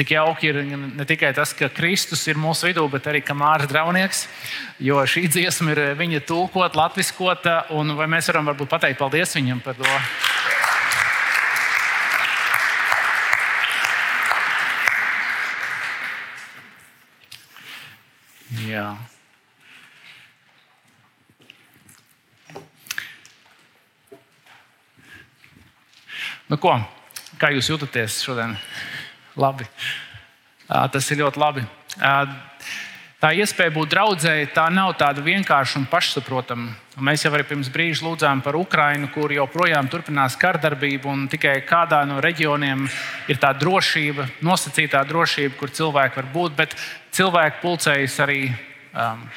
Cik jauki ir ne tikai tas, ka Kristus ir mūsu vidū, bet arī Mārcis Draunieks, jo šī dziesma ir viņa tulkota, latviskota, un vai mēs varam varbūt pateikt paldies viņam par to? Jā. Nu, ko? Kā jūs jūtaties šodien? Labi. Tas ir ļoti labi. Tā iespēja būt draudzēji, tā nav tāda vienkārša un pašsaprotama. Mēs jau arī pirms brīža lūdzām par Ukrajinu, kur joprojām turpinās kardarbība, un tikai kādā no reģioniem ir tā drošība, nosacītā drošība, kur cilvēki var būt, bet cilvēki pulcējas arī um,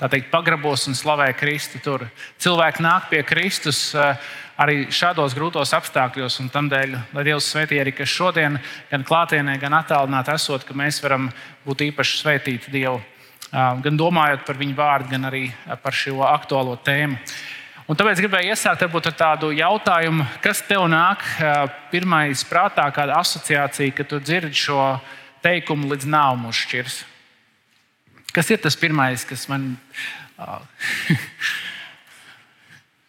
teikt, pagrabos un slavē Kristu tur. Cilvēki nāk pie Kristus. Uh, arī šādos grūtos apstākļos. Un tādēļ, lai Dievs svētī arī šodien, gan klātienē, gan attālināti esot, ka mēs varam būt īpaši svētīti Dievu, gan domājot par viņu vārdu, gan arī par šo aktuālo tēmu. Un tāpēc gribēju iesākt ar tādu jautājumu, kas tev nāk pirmais prātā, kāda asociācija, kad tu dzirdi šo teikumu līdz nāvu mūs šķirs. Kas ir tas pirmais, kas man.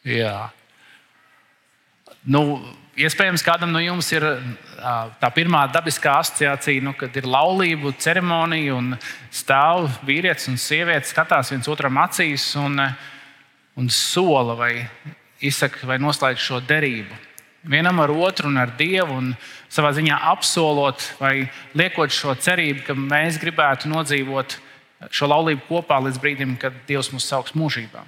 Jā. Nu, iespējams, kādam no jums ir tā pirmā dabiskā asociācija, nu, kad ir laulību ceremonija un stāv vīrietis un sieviete, skatās viens otram acīs un, un sola vai izsaka vai noslēdz šo derību. Vienam ar otru un ar Dievu, un savā ziņā apsolot vai liekot šo cerību, ka mēs gribētu nodzīvot šo laulību kopā līdz brīdim, kad Dievs mūs sauks mūžībā.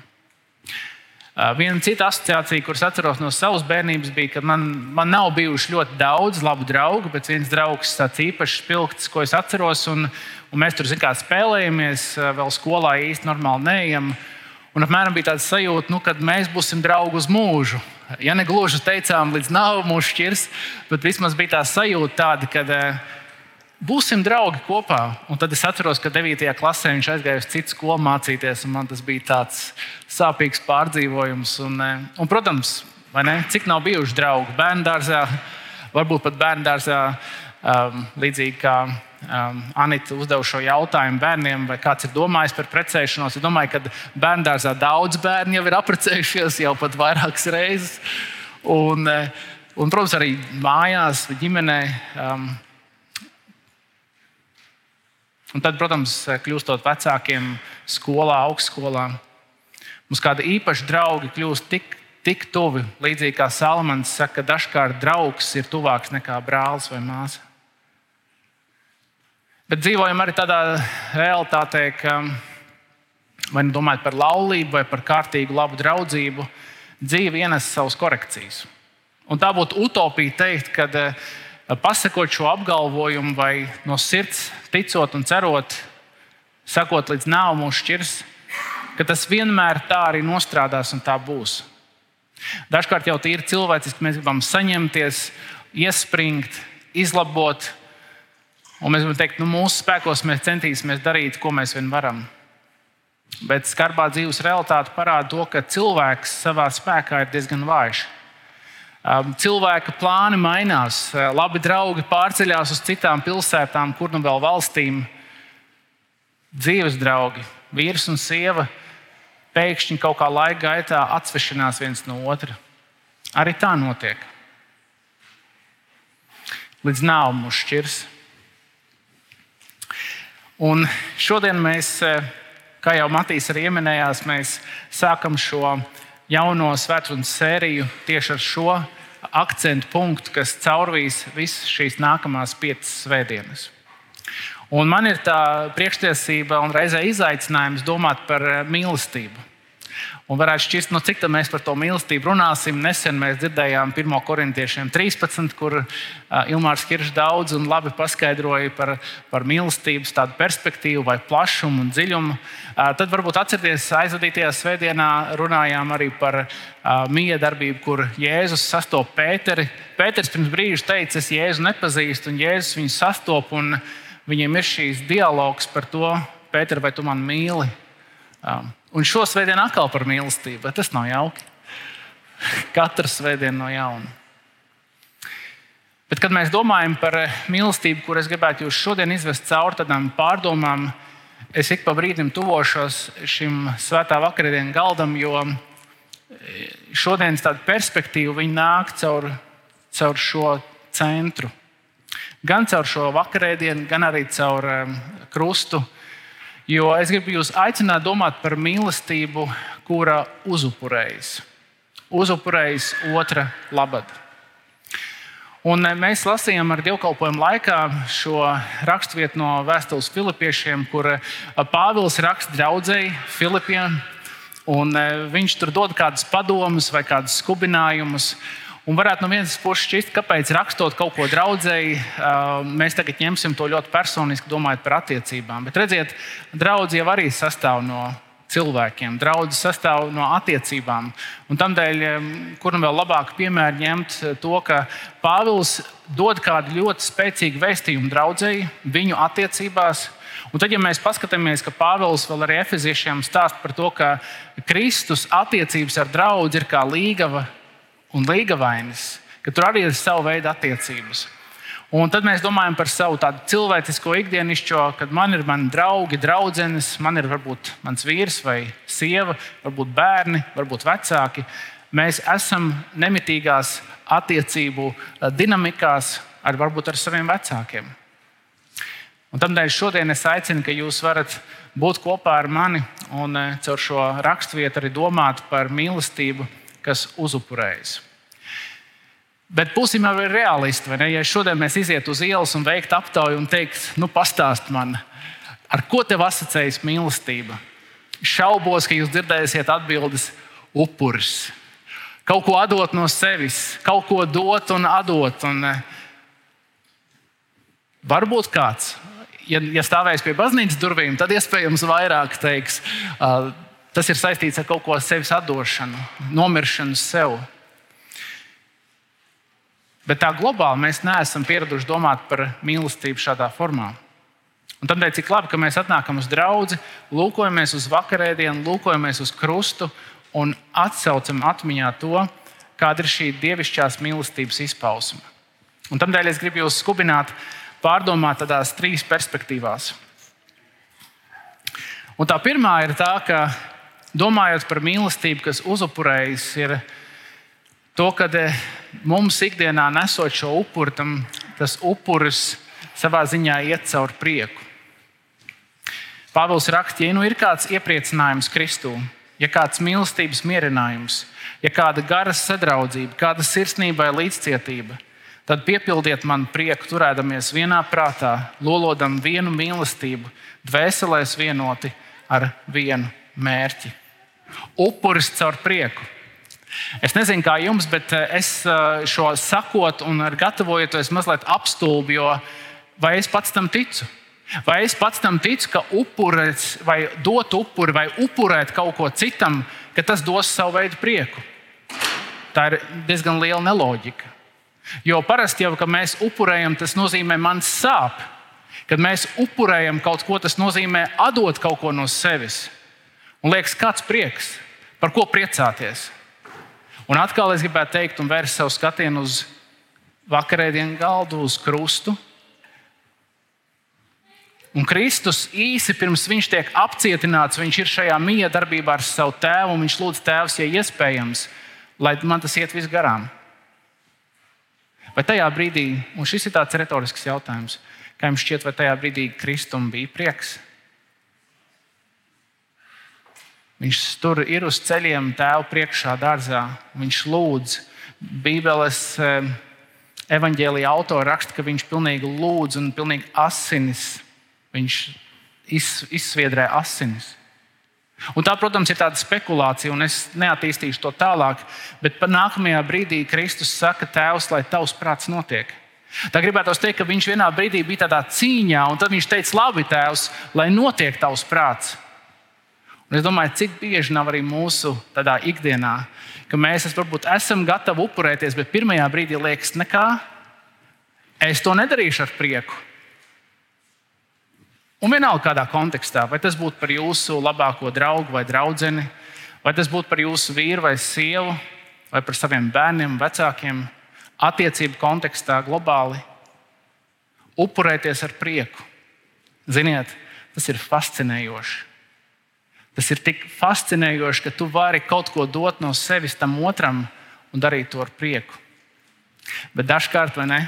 Viena cita asociācija, kuras atceros no savas bērnības, bija, ka man, man nav bijuši ļoti daudz labu draugu, bet viens draugs tāds īpašs spilgts, ko es atceros. Un, un mēs tur kā, spēlējamies, vēl skolā īsti normāli neejam. Un apmēram bija tāds sajūta, nu, ka mēs būsim draugi uz mūžu. Ja ne gluži teicām, līdz nav mūžs šķirs, bet vismaz bija tā sajūta tāda, ka būsim draugi kopā. Un tad es atceros, ka 9. klasē viņš aizgāja uz citu skolu mācīties, un man tas bija tāds sāpīgs pārdzīvojums. Un, eh, un, protams, cik nav bijuši draugi bērnu dārzā, varbūt pat bērnu dārzā, um, līdzīgi kā um, Anita uzdeva šo jautājumu bērniem, vai kāds ir domājis par precēšanos. Es domāju, ka bērnu dārzā daudz bērnu jau ir apprecējušies jau pat vairākas reizes. Un, eh, un, protams, arī mājās, ģimenē. Um, Un tad, protams, kļūstot vecākiem, skolā, augstskolā, mums kādi īpaši draugi kļūst tik, tik tuvi. Līdzīgi kā Salmans saka, ka dažkārt draugs ir tuvāks nekā brālis vai māsa. Bet dzīvojam arī tādā realitātē, ka vai nu domājat par laulību vai par kārtīgu labu draudzību, dzīve ienes savas korekcijas. Un tā būtu utopija teikt, ka pasakot šo apgalvojumu, vai no sirds ticot un cerot, sakot, līdz nav mūsu šķirs, ka tas vienmēr tā arī nostrādās un tā būs. Dažkārt jau tīri cilvēciski mēs gribam saņemties, iespringt, izlabot, un mēs gribam teikt, nu, mūsu spēkos mēs centīsimies darīt, ko mēs vien varam. Bet skarbā dzīves realitāte parāda to, ka cilvēks savā spēkā ir diezgan vājš. Um, cilvēka plāni mainās, uh, labi draugi pārceļās uz citām pilsētām, kur nu vēl valstīm. Dzīves draugi, vīrs un sieva pēkšņi kaut kā laika gaitā atsvešinās viens no otra. Arī tā notiek. Līdz nāve mūs šķirs. Un šodien mēs, uh, kā jau Matīs arī minējās, mēs sākam šo jauno svētdienas sēriju tieši ar šo akcentu punktu, kas caurvīs visas šīs nākamās piecas svētdienas. Un man ir tā priekštiesība un reizē izaicinājums domāt par mīlestību. Un varētu šķist, nu, cik mēs par to mīlestību runāsim. Nesen mēs dzirdējām 1. korintiešiem 13, kur Ilmārs Kiršs daudz un labi paskaidroja par, par mīlestības tādu perspektīvu, vai plašumu un dziļumu. Tad varbūt atcerieties, aizvadītajā svētdienā runājām arī par uh, miedarbību, kur Jēzus sastopas Pēteri. Pēters pirms brīža teica, es Jēzu nepazīstu, un Jēzus viņu sastopas. Viņiem ir šīs dialogs par to, Pēter, vai tu mani mīli? Um, Un šo svētdienu atkal par mīlestību, bet tas nav jauki. Katru svētdienu no jauna. Bet, kad mēs domājam par mīlestību, kur es gribētu jūs šodien izvest cauri tādām pārdomām, es ik pa brīdim tuvošos šim svētā vakarēdienas galdam, jo šodienas tāda perspektīva nāk caur, caur šo centru. Gan caur šo vakarēdienu, gan arī caur um, krustu. Jo es gribu jūs aicināt domāt par mīlestību, kura uzupurējas. Uzupurējas otra labad. Un eh, mēs lasījām ar dievkalpojumu laikā šo raksturvietu no vēstules Filipiešiem, kur eh, Pāvils raksta draudzēji Filipiem. Eh, viņš tur dod kādus padomus vai kādus skubinājumus. Un varētu no vienas puses šķist, kāpēc rakstot kaut ko draudzēji, mēs tagad ņemsim to ļoti personiski, domājot par attiecībām. Bet redziet, draugs jau arī sastāv no cilvēkiem. Draudzes sastāv no attiecībām. Un tādēļ, kur nu vēl labāk piemēru ņemt to, ka Pāvils dod kādu ļoti spēcīgu vēstījumu draudzēji, viņu attiecībās. Un tad, ja mēs paskatāmies, ka Pāvils vēl arī efeziešiem stāsta par to, ka Kristus attiecības ar draugu ir kā līgava un līgavainis, ka tur arī ir sava veida attiecības. Un tad mēs domājam par savu tādu cilvēcisko ikdienišķo, kad man ir mani draugi, draudzenes, man ir varbūt mans vīrs vai sieva, varbūt bērni, varbūt vecāki. Mēs esam nemitīgās attiecību eh, dinamikās ar varbūt ar saviem vecākiem. Un tādēļ šodien es aicinu, ka jūs varat būt kopā ar mani un eh, caur šo raksturvietu arī domāt par mīlestību, kas uzupurējas. Bet būsim arī realisti. Ja šodien mēs ietu uz ielas un veiktu aptauju un teikt, nu, pastāst man, ar ko tev asociējas mīlestība? Šaubos, ka jūs dzirdēsiet atbildes upuris. Kaut ko atdot no sevis, kaut ko dot un atdot. Un, eh, varbūt kāds, ja, ja stāvēs pie baznīcas durvīm, tad iespējams vairāk teiks, uh, tas ir saistīts ar kaut ko sevis atdošanu, nomiršanu sev. Bet tā globāli mēs neesam pieraduši domāt par mīlestību šādā formā. Un tādēļ cik labi, ka mēs atnākam uz draugu, lūkojamies uz vakarēdienu, lūkojamies uz krustu un atcaucam atmiņā to, kāda ir šī dievišķās mīlestības izpausme. Un tādēļ es gribu jūs skubināt, pārdomāt tādās trīs perspektīvās. Un tā pirmā ir tā, ka domājot par mīlestību, kas uzupurējas, ir to, ka eh, mums ikdienā nesot šo upuri, tam, tas upuris savā ziņā iet cauri prieku. Pāvils raksta, ja nu ir kāds iepriecinājums Kristū, ja kāds mīlestības mierinājums, ja kāda gara sadraudzība, kāda sirsnība vai līdzcietība, tad piepildiet man prieku, turēdamies vienā prātā, lolodam vienu mīlestību, dvēselēs vienoti ar vienu mērķi. Upuris caur prieku. Es nezinu, kā jums, bet eh, es eh, šo sakot un gatavojoties mazliet apstulbu, jo vai es pats tam ticu? Vai es pats tam ticu, ka upurēts vai dot upuri vai upurēt kaut ko citam, ka tas dos savu veidu prieku? Tā ir diezgan liela neloģika. Jo parasti jau, kad mēs upurējam, tas nozīmē man sāp. Kad mēs upurējam kaut ko, tas nozīmē atdot kaut ko no sevis. Un liekas, kāds prieks, par ko priecāties. Un atkal es gribētu teikt, un vērst savu skatienu uz vakarēdienu galdu, uz krustu. Un Kristus īsi pirms viņš tiek apcietināts, viņš ir šajā mīja darbībā ar savu tēvu, un viņš lūdz tēvs, ja iespējams, lai man tas iet viss garām. Vai tajā brīdī, un šis ir tāds retorisks jautājums, kā jums šķiet, vai tajā brīdī Kristum bija prieks? Viņš tur ir uz ceļiem tēva priekšā, dārzā. Viņš lūdz. Bībeles eh, evanģēlīja autora raksta, ka viņš pilnīgi lūdz un pilnīgi asinis. Viņš izsviedrē asinis. Un tā, protams, ir tāda spekulācija, un es neattīstīšu to tālāk. Bet nākamajā brīdī Kristus saka, Tēvs, lai tavs prāts notiek. Tā gribētu teikt, ka viņš vienā brīdī bija tādā cīņā, un tad viņš teica, labi, Tēvs, lai notiek tavs prāts. Un es domāju, cik bieži nav arī mūsu ikdienā, ka mēs es varbūt esam gatavi upurēties, bet pirmajā brīdī liekas, nekā. Es to nedarīšu ar prieku. Un vienalga, kādā kontekstā, vai tas būtu par jūsu labāko draugu vai draugu, vai tas būtu par jūsu vīru vai sievu, vai par saviem bērniem, vecākiem, attiecību kontekstā, globāli. Upurēties ar prieku. Ziniet, tas ir fascinējoši. Tas ir tik fascinējoši, ka tu vari kaut ko dot no sevis tam otram un darīt to ar prieku. Bet dažkārt, vai ne,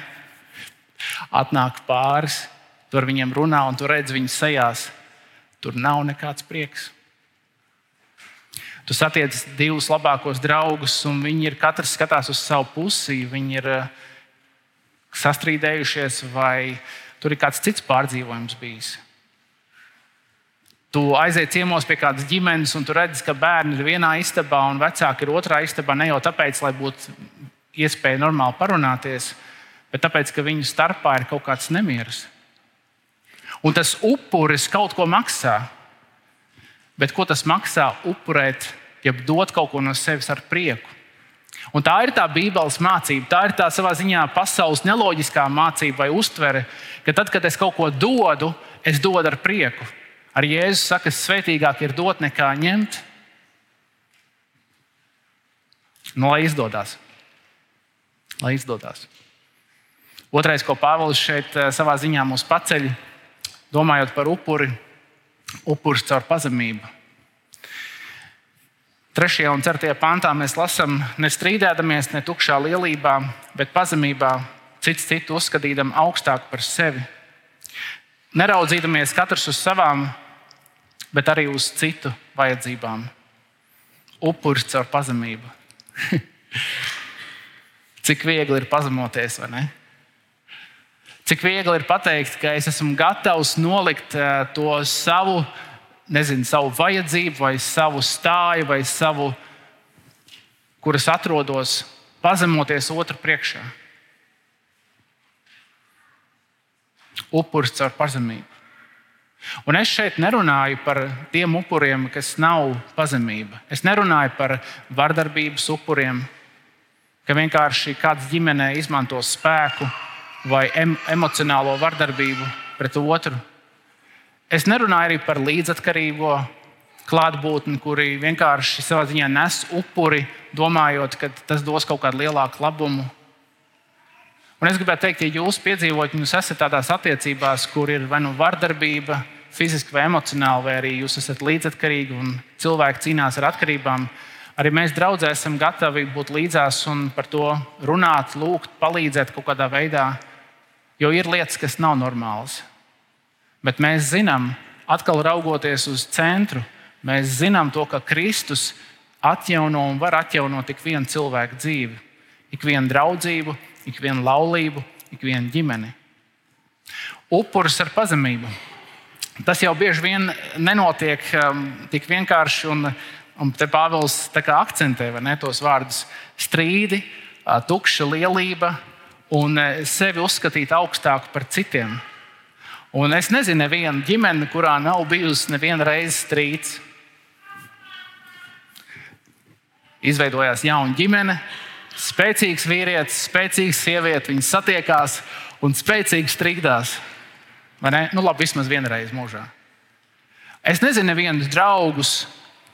atnāk pāris, tur viņiem runā un tu redz viņu sejās. Tur nav nekāds prieks. Tu satiec divus labākos draugus, un viņi ir katrs skatās uz savu pusi. Viņi ir eh, sastrīdējušies, vai tur ir kāds cits pārdzīvojums bijis. Tu aizej ciemos pie kādas ģimenes, un tu redz, ka bērni ir vienā istabā un vecāki ir otrā istabā. Ne jau tāpēc, lai būtu iespēja normāli parunāties, bet tāpēc, ka viņu starpā ir kaut kāds nemieris. Un tas upuris kaut ko maksā. Bet ko tas maksā upurēt, ja dot kaut ko no sevis ar prieku? Un tā ir tā Bībeles mācība, tā ir tā savā ziņā pasaules neloģiskā mācība vai uztvere, ka tad, kad es kaut ko dodu, es dodu ar prieku. Ar Jēzus saka, ka svētīgāk ir dot nekā ņemt. Nu, lai izdodas. Lai izdodas. Otrais, ko Pāvils šeit eh, savā ziņā mums paceļ, domājot par upuri, upuris caur pazemību. Trešajā un ceturtajā pantā mēs lasām, nestrīdēdamies ne tukšā lielībā, bet pazemībā, cits citu uzskatīdam augstāku par sevi. Neraudzīdamies katrs uz savām, bet arī uz citu vajadzībām. Upuris caur pazemību. Cik viegli ir pazemoties, vai ne? Cik viegli ir pateikt, ka es esmu gatavs nolikt eh, to savu, nezinu, savu vajadzību, vai savu stāju, vai savu, kuras atrodos, pazemoties otru priekšā. Upuris caur pazemību. Un es šeit nerunāju par tiem upuriem, kas nav pazemība. Es nerunāju par vardarbības upuriem, ka vienkārši kāds ģimenē izmanto spēku vai em emocionālo vardarbību pret otru. Es nerunāju arī par līdzatkarīgo klātbūtni, kuri vienkārši savā ziņā nes upuri, domājot, ka tas dos kaut kādu lielāku labumu. Un es gribētu teikt, ja jūs piedzīvojat, jūs esat tādās attiecībās, kur ir vai nu vardarbība, fiziski vai emocionāli, vai arī jūs esat līdzatkarīgi un cilvēki cīnās ar atkarībām, arī mēs draudzē esam gatavi būt līdzās un par to runāt, lūgt, palīdzēt kaut kādā veidā. Jo ir lietas, kas nav normālas. Bet mēs zinām, atkal raugoties uz centru, mēs zinām to, ka Kristus atjauno un var atjaunot ik vienu cilvēku dzīvi, ik vienu draudzību, ik vienu laulību, ik vienu ģimeni. Upuris ar pazemību. Tas jau bieži vien nenotiek um, tik vienkārši, un, un te Pāvils akcentē ne, tos vārdus - strīdi, tukša lielība, un sevi uzskatīt augstāku par citiem. Un es nezinu, nevienu ģimeni, kurā nav bijusi neviena reize strīds. Izveidojās jauna ģimene, spēcīgs vīrietis, spēcīga sieviete. Viņi satiekās un spēcīgi strīdās. Vai ne? Nu, labi, vismaz vienreiz mūžā. Es nezinu, nevienus draugus,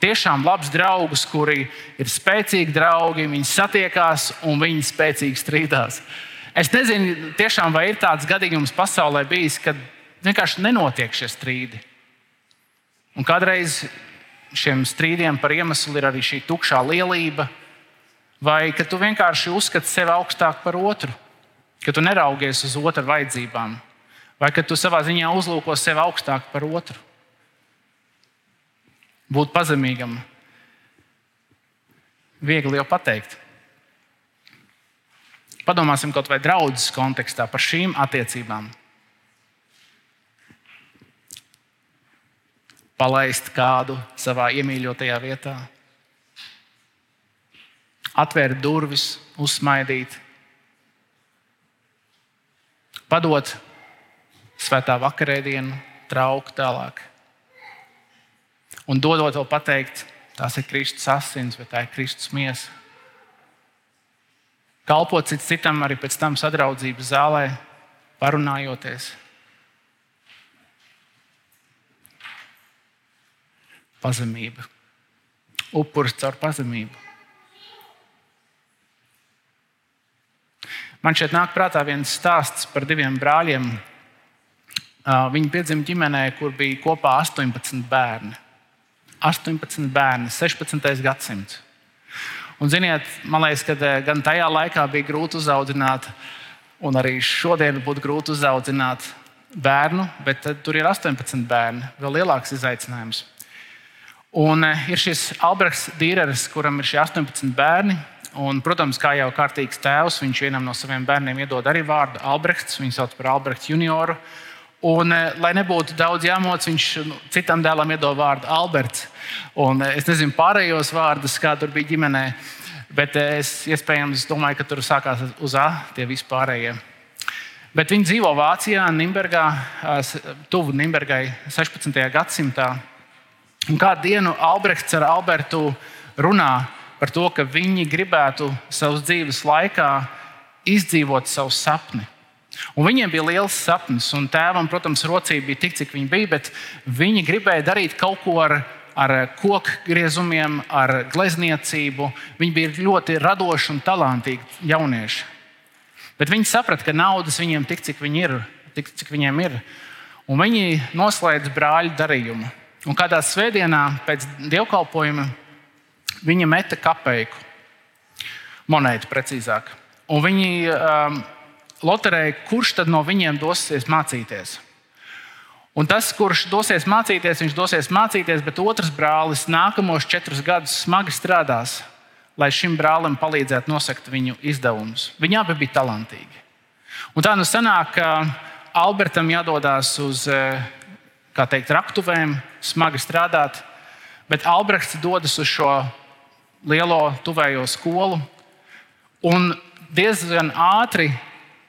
tiešām labus draugus, kuri ir spēcīgi draugi. Viņi satiekās un viņi spēcīgi strīdās. Es nezinu, tiešām, vai ir tāds gadījums pasaulē bijis, kad vienkārši nenotiek šie strīdi. Un kādreiz šiem strīdiem par iemeslu ir arī šī tukšā lielība, vai ka tu vienkārši uzskati sevi augstāk par otru, ka tu neraugies uz otru vajadzībām, vai ka tu savā ziņā uzlūko sevi augstāk par otru. Būt pazemīgam, viegli jau pateikt. Padomāsim kaut vai draudzes kontekstā par šīm attiecībām. Palaist kādu savā iemīļotajā vietā, atvērt durvis, uzsmaidīt, padot svētā vakarēdienu, trauku tālāk. Un dodot to pateikt, tās ir Kristus asins vai tā ir Kristus miesa kalpot cits citam arī pēc tam sadraudzības zālē, parunājoties. Pazemība. Upuris caur pazemību. Man šeit nāk prātā viens stāsts par diviem brāļiem. Viņi piedzima ģimenē, kur bija kopā 18 bērni. 18 bērni, 16. gadsimts. Un, ziniet, man liekas, ka gan tajā laikā bija grūti uzaudzināt, un arī šodien būtu grūti uzaudzināt bērnu, bet tur ir 18 bērni. Vēl lielāks izaicinājums. Un ir šis Alberts Dīrers, kuram ir šie 18 bērni. Un, protams, kā jau kārtīgs tēvs, viņš vienam no saviem bērniem iedod arī vārdu Alberts. Viņu sauc par Alberts junioru. Un, eh, lai nebūtu daudz jāmoc, viņš nu, citam dēlam iedod vārdu Alberts. Un, eh, es nezinu pārējos vārdus, kā tur bija ģimenē, bet eh, es iespējams domāju, ka tur sākās uz A tie vispārējie. Bet viņi dzīvo Vācijā, Nimbergā, tuvu Nimbergai 16. gadsimtā. Un kādu dienu Albrechts ar Albertu runā par to, ka viņi gribētu savas dzīves laikā izdzīvot savu sapni. Un viņiem bija liels sapnis, un tēvam, protams, rocība bija tik, cik viņa bija, bet viņi gribēja darīt kaut ko ar, ar koku griezumiem, ar glezniecību. Viņi bija ļoti radoši un talantīgi jaunieši. Bet viņi saprata, ka naudas viņiem tik, cik, viņi ir, tik, cik viņiem ir. Un viņi noslēdz brāļu darījumu. Un kādā svētdienā pēc dievkalpojuma Viņa meta kapeiku, monētu precīzāk. Un viņi um, loterēja, kurš tad no viņiem dosies mācīties. Un tas, kurš dosies mācīties, viņš dosies mācīties, bet otrs brālis nākamos četrus gadus smagi strādās, lai šim brālim palīdzētu nosakt viņu izdevumus. Viņi abi bija talantīgi. Un tā nu sanāk, ka Albertam jādodas uz eh, teikt, raktuvēm, smagi strādāt, bet Albrechts dodas uz šo lielo tuvējo skolu un diezgan ātri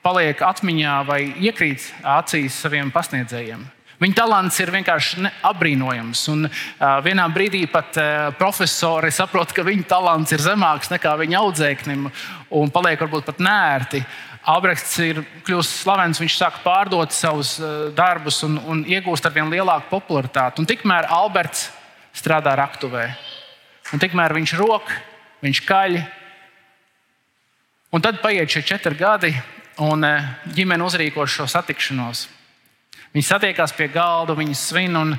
paliek atmiņā vai iekrīt acīs saviem pasniedzējiem. Viņa talants ir vienkārši apbrīnojams. Un, uh, vienā brīdī pat uh, profesori saprot, ka viņa talants ir zemāks nekā viņa audzēknim un paliek varbūt pat nērti. Albrechts ir kļuvis slavens, viņš sāk pārdot savus uh, darbus un, un iegūst ar vien lielāku popularitāti. Un tikmēr Alberts strādā raktuvē. Un tikmēr viņš rok, viņš kaļ. Un tad paiet šie četri gadi, un eh, ģimene uzrīko šo satikšanos. Viņi satiekās pie galda, viņi svin. Un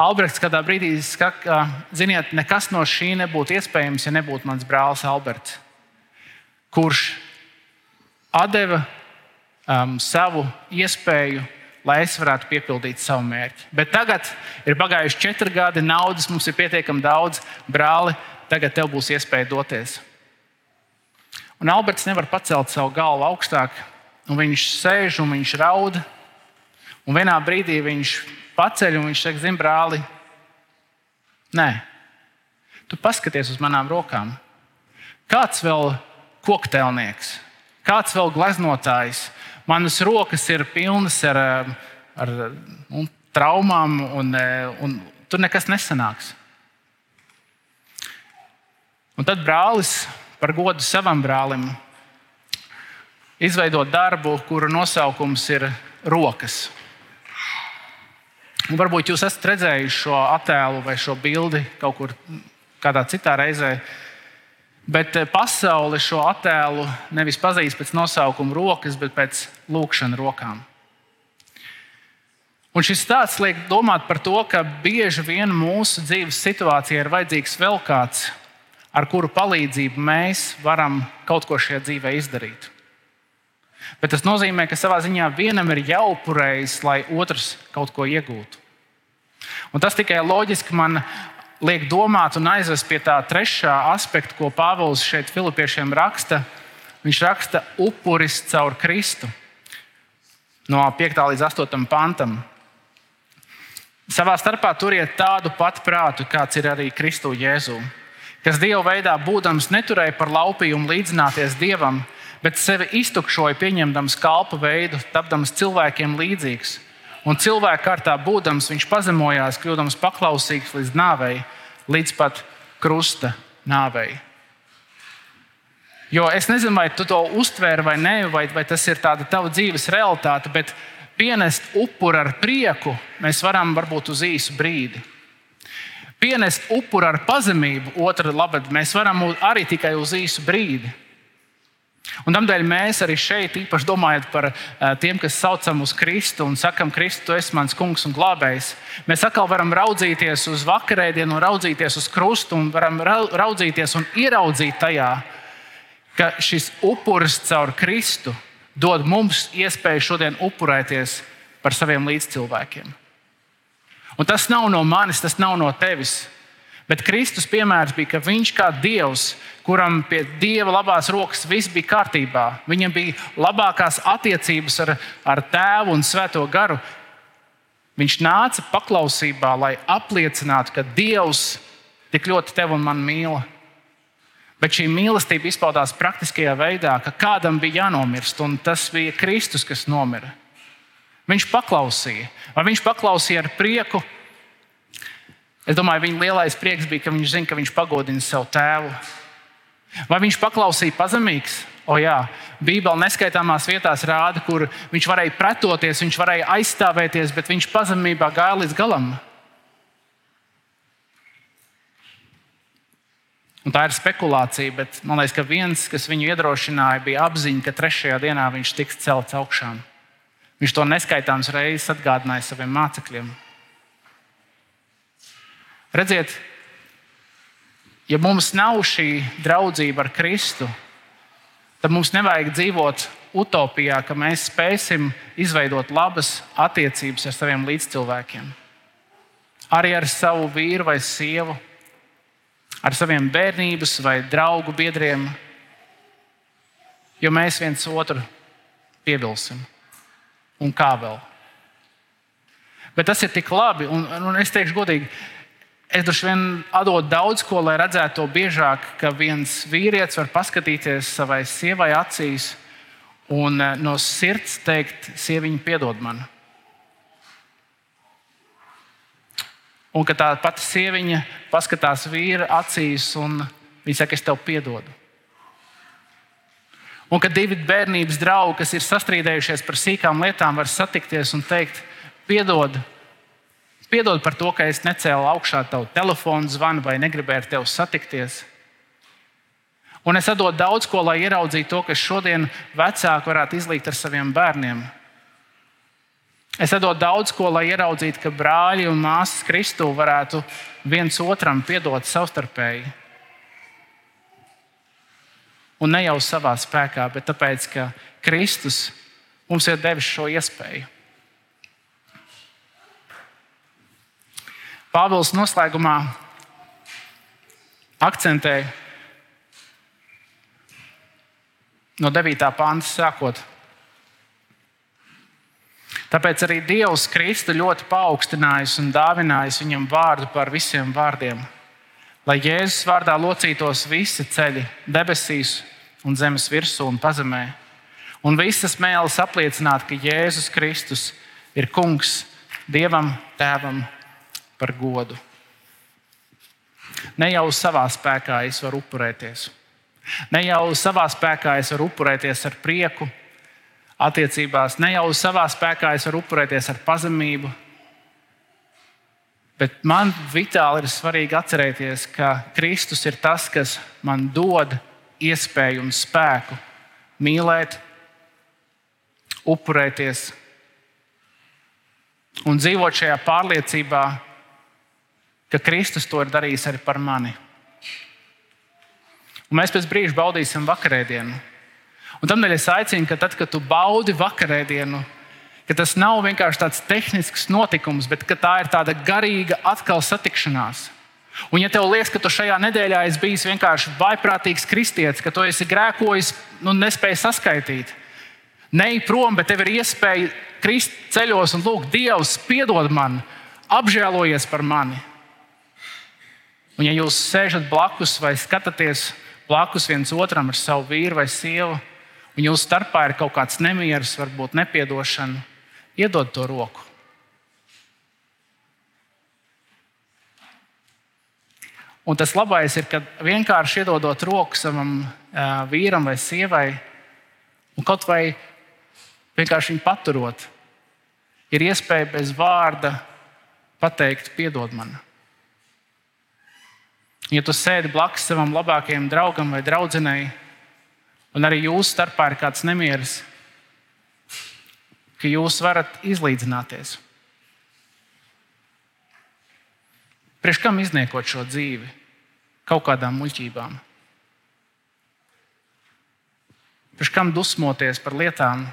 Alberts kādā brīdī saka, ka, ziniet, nekas no šī nebūtu iespējams, ja nebūtu mans brālis Alberts, kurš deva um, savu iespēju lai es varētu piepildīt savu mērķi. Bet tagad ir pagājuši četri gadi, naudas mums ir pietiekami daudz, brāli, tagad tev būs iespēja doties. Un Alberts nevar pacelt savu galvu augstāk, un viņš sēž un viņš raud. Un vienā brīdī viņš paceļ un viņš saka, zini, brāli, nē, tu paskaties uz manām rokām. Kāds vēl kokteilnieks, kāds vēl gleznotājs, Manas rokas ir pilnas ar, ar un, traumām, un, un tur nekas nesanāks. Un tad brālis, par godu savam brālim, izveido darbu, kura nosaukums ir rokas. Un varbūt jūs esat redzējuši šo attēlu vai šo bildi kaut kur kādā citā reizē. Bet eh, pasaule šo attēlu nevis pazīst pēc nosaukuma rokas, bet pēc lūkšanas rokām. Un šis stāsts liek domāt par to, ka bieži vien mūsu dzīves situācijā ir vajadzīgs vēl kāds, ar kuru palīdzību mēs varam kaut ko šajā dzīvē izdarīt. Bet tas nozīmē, ka savā ziņā vienam ir jāupurējas, lai otrs kaut ko iegūtu. Un tas tikai loģiski man liek domāt un aizvest pie tā trešā aspekta, ko Pāvils šeit Filipiešiem raksta. Viņš raksta upuris caur Kristu no 5. līdz 8. pantam. Savā starpā turiet tādu pat prātu, kāds ir arī Kristu Jēzu, kas Dieva veidā būdams neturēja par laupījumu līdzināties Dievam, bet sevi iztukšoja, pieņemdams kalpa veidu, tapdams cilvēkiem līdzīgs un cilvēka kārtā būdams, viņš pazemojās, kļūdams paklausīgs līdz nāvei, līdz pat krusta nāvei. Jo es nezinu, vai tu to uztvēri vai nē, vai, vai tas ir tāda tava dzīves realitāte, bet pienest upuri ar prieku mēs varam varbūt uz īsu brīdi. Pienest upuri ar pazemību, otra labad, mēs varam arī tikai uz īsu brīdi. Un tādēļ mēs arī šeit, īpaši domājot par tiem, kas saucam uz Kristu un sakam, Kristus, tu esi mans kungs un glābējs, mēs atkal varam raudzīties uz vakarēdienu, raudzīties uz krustu un varam raudzīties un ieraudzīt tajā, ka šis upuris caur Kristu dod mums iespēju šodien upurēties par saviem līdzcilvēkiem. Un tas nav no manis, tas nav no tevis. Bet Kristus piemērs bija, ka viņš kā Dievs, kuram pie Dieva labās rokas viss bija kārtībā, viņam bija labākās attiecības ar, ar Tēvu un Svēto garu. Viņš nāca paklausībā, lai apliecinātu, ka Dievs tik ļoti tevi un mani mīl. Bet šī mīlestība izpaudās praktiskajā veidā, ka kādam bija jānomirst, un tas bija Kristus, kas nomira. Viņš paklausīja, vai viņš paklausīja ar prieku, Es domāju, viņa lielais prieks bija, ka viņš zina, ka viņš pagodina savu tēvu. Vai viņš paklausīja pazemīgs? O, jā, Bībele neskaitāmās vietās rāda, kur viņš varēja pretoties, viņš varēja aizstāvēties, bet viņš pazemībā gāja līdz galam. Un tā ir spekulācija, bet man liekas, ka viens, kas viņu iedrošināja, bija apziņa, ka trešajā dienā viņš tiks celts augšām. Viņš to neskaitāmas reizes atgādināja saviem mācekļiem. Redziet, ja mums nav šī draudzība ar Kristu, tad mums nevajag dzīvot utopijā, ka mēs spēsim izveidot labas attiecības ar saviem līdzcilvēkiem. Arī ar savu vīru vai sievu, ar saviem bērnības vai draugu biedriem, jo mēs viens otru piebilsim. Un kā vēl? Bet tas ir tik labi, un, un es teikšu godīgi, Es droši vien atdodu daudz ko, lai redzētu to biežāk, ka viens vīrietis var paskatīties savai sievai acīs un eh, no sirds teikt, sieviņa, piedod man. Un ka tā pati sieviņa paskatās vīra acīs un viņa saka, es tev piedodu. Un kad divi bērnības draugi, kas ir sastrīdējušies par sīkām lietām, var satikties un teikt, piedod, Piedod par to, ka es necēlu augšā tavu telefonu zvanu vai negribēju ar tevi satikties. Un es atdodu daudz ko, lai ieraudzītu to, kas šodien vecāki varētu izlīgt ar saviem bērniem. Es atdodu daudz ko, lai ieraudzītu, ka brāļi un māsas Kristu varētu viens otram piedot savstarpēji. Un ne jau savā spēkā, bet tāpēc, ka Kristus mums ir devis šo iespēju. Pāvils noslēgumā akcentē no 9. pānta sākot. Tāpēc arī Dievs Kristu ļoti paaugstinājis un dāvinājis viņam vārdu par visiem vārdiem, lai Jēzus vārdā locītos visi ceļi debesīs un zemes virsū un pazemē, un visas mēlis apliecinātu, ka Jēzus Kristus ir Kungs Dievam, Tēvam par godu. Ne jau savā spēkā es varu upurēties. Ne jau savā spēkā es varu upurēties ar prieku, attiecībās, ne jau savā spēkā es varu upurēties ar pazemību. Bet man vitāli ir svarīgi atcerēties, ka Kristus ir tas, kas man dod iespēju un spēku mīlēt, upurēties un dzīvot šajā pārliecībā, ka Kristus to ir darījis arī par mani. Un mēs pēc brīža baudīsim vakarēdienu. Un tādēļ es aicinu, ka tad, kad tu baudi vakarēdienu, ka tas nav vienkārši tāds tehnisks notikums, bet tā ir tāda garīga atkal satikšanās. Un, ja tev liekas, ka tu šajā nedēļā esi bijis vienkārši vaiprātīgs kristietis, ka tu esi grēkojis nu, nespēji saskaitīt, neej prom, bet tev ir iespēja krist ceļos un lūgt, Dievs, piedod man, apžēlojies par mani. Un, ja jūs sēžat blakus vai skatāties blakus viens otram ar savu vīru vai sievu, un jūsu starpā ir kaut kāds nemieris, varbūt nepiedošana, iedod to roku. Un tas labais ir, ka vienkārši iedodot roku savam uh, vīram vai sievai, un kaut vai vienkārši viņu paturot, ir iespēja bez vārda pateikt, piedod man. Ja tu sēdi blakus savam labākajam draugam vai draudzenei, un arī jūsu starpā ir kāds nemieris, ka jūs varat izlīdzināties. Priekš kam izniekot šo dzīvi kaut kādām muļķībām? Priekš kam dusmoties par lietām,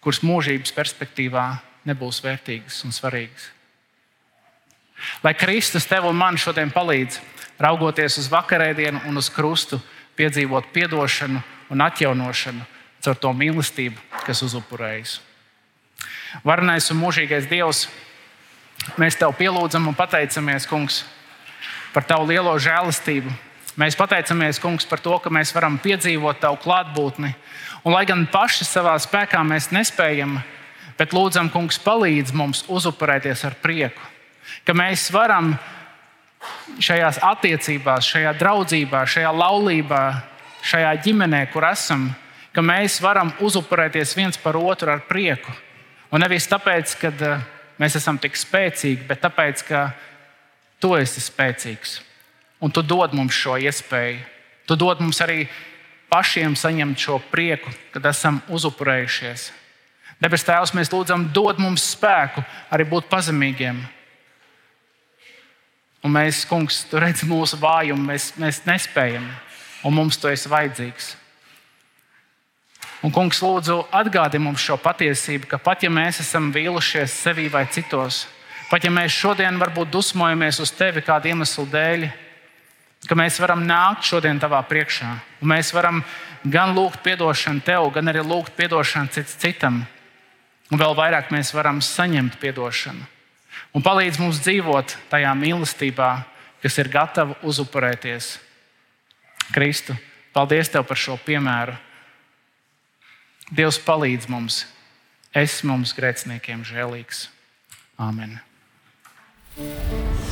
kuras mūžības perspektīvā nebūs vērtīgas un svarīgas? Lai Kristus tev un man šodien palīdz, raugoties uz vakarēdienu un uz krustu, piedzīvot atdošanu un atjaunošanu caur to mīlestību, kas uzupurējas. Varenais un mūžīgais Dievs, mēs Tev pielūdzam un pateicamies, Kungs, par Tavu lielo žēlastību. Mēs pateicamies, Kungs, par to, ka mēs varam piedzīvot Tavu klātbūtni. Un, lai gan paši savā spēkā mēs nespējam, bet lūdzam, Kungs, palīdz mums uzupurēties ar prieku. Ka mēs varam šajās attiecībās, šajā draudzībā, šajā laulībā, šajā ģimenē, kur esam, ka mēs varam uzupurēties viens par otru ar prieku. Un nevis tāpēc, ka eh, mēs esam tik spēcīgi, bet tāpēc, ka tu esi spēcīgs. Un tu dod mums šo iespēju. Tu dod mums arī pašiem saņemt šo prieku, kad esam uzupurējušies. Debes Tēvs, mēs lūdzam, dod mums spēku arī būt pazemīgiem, Un mēs, kungs, tu redzi mūsu vājumu, mēs, mēs nespējam, un mums tu esi vajadzīgs. Un, kungs, lūdzu, atgādi mums šo patiesību, ka pat ja mēs esam vīlušies sevi vai citos, pat ja mēs šodien varbūt dusmojamies uz tevi kādu iemeslu dēļ, ka mēs varam nākt šodien tavā priekšā. Un mēs varam gan lūgt atdošanu tev, gan arī lūgt atdošanu cits citam. Un vēl vairāk mēs varam saņemt atdošanu un palīdz mums dzīvot tajā mīlestībā, kas ir gatava uzupurēties. Kristu, paldies Tev par šo piemēru. Dievs palīdz mums, es mums grēciniekiem žēlīgs. Āmen! thank you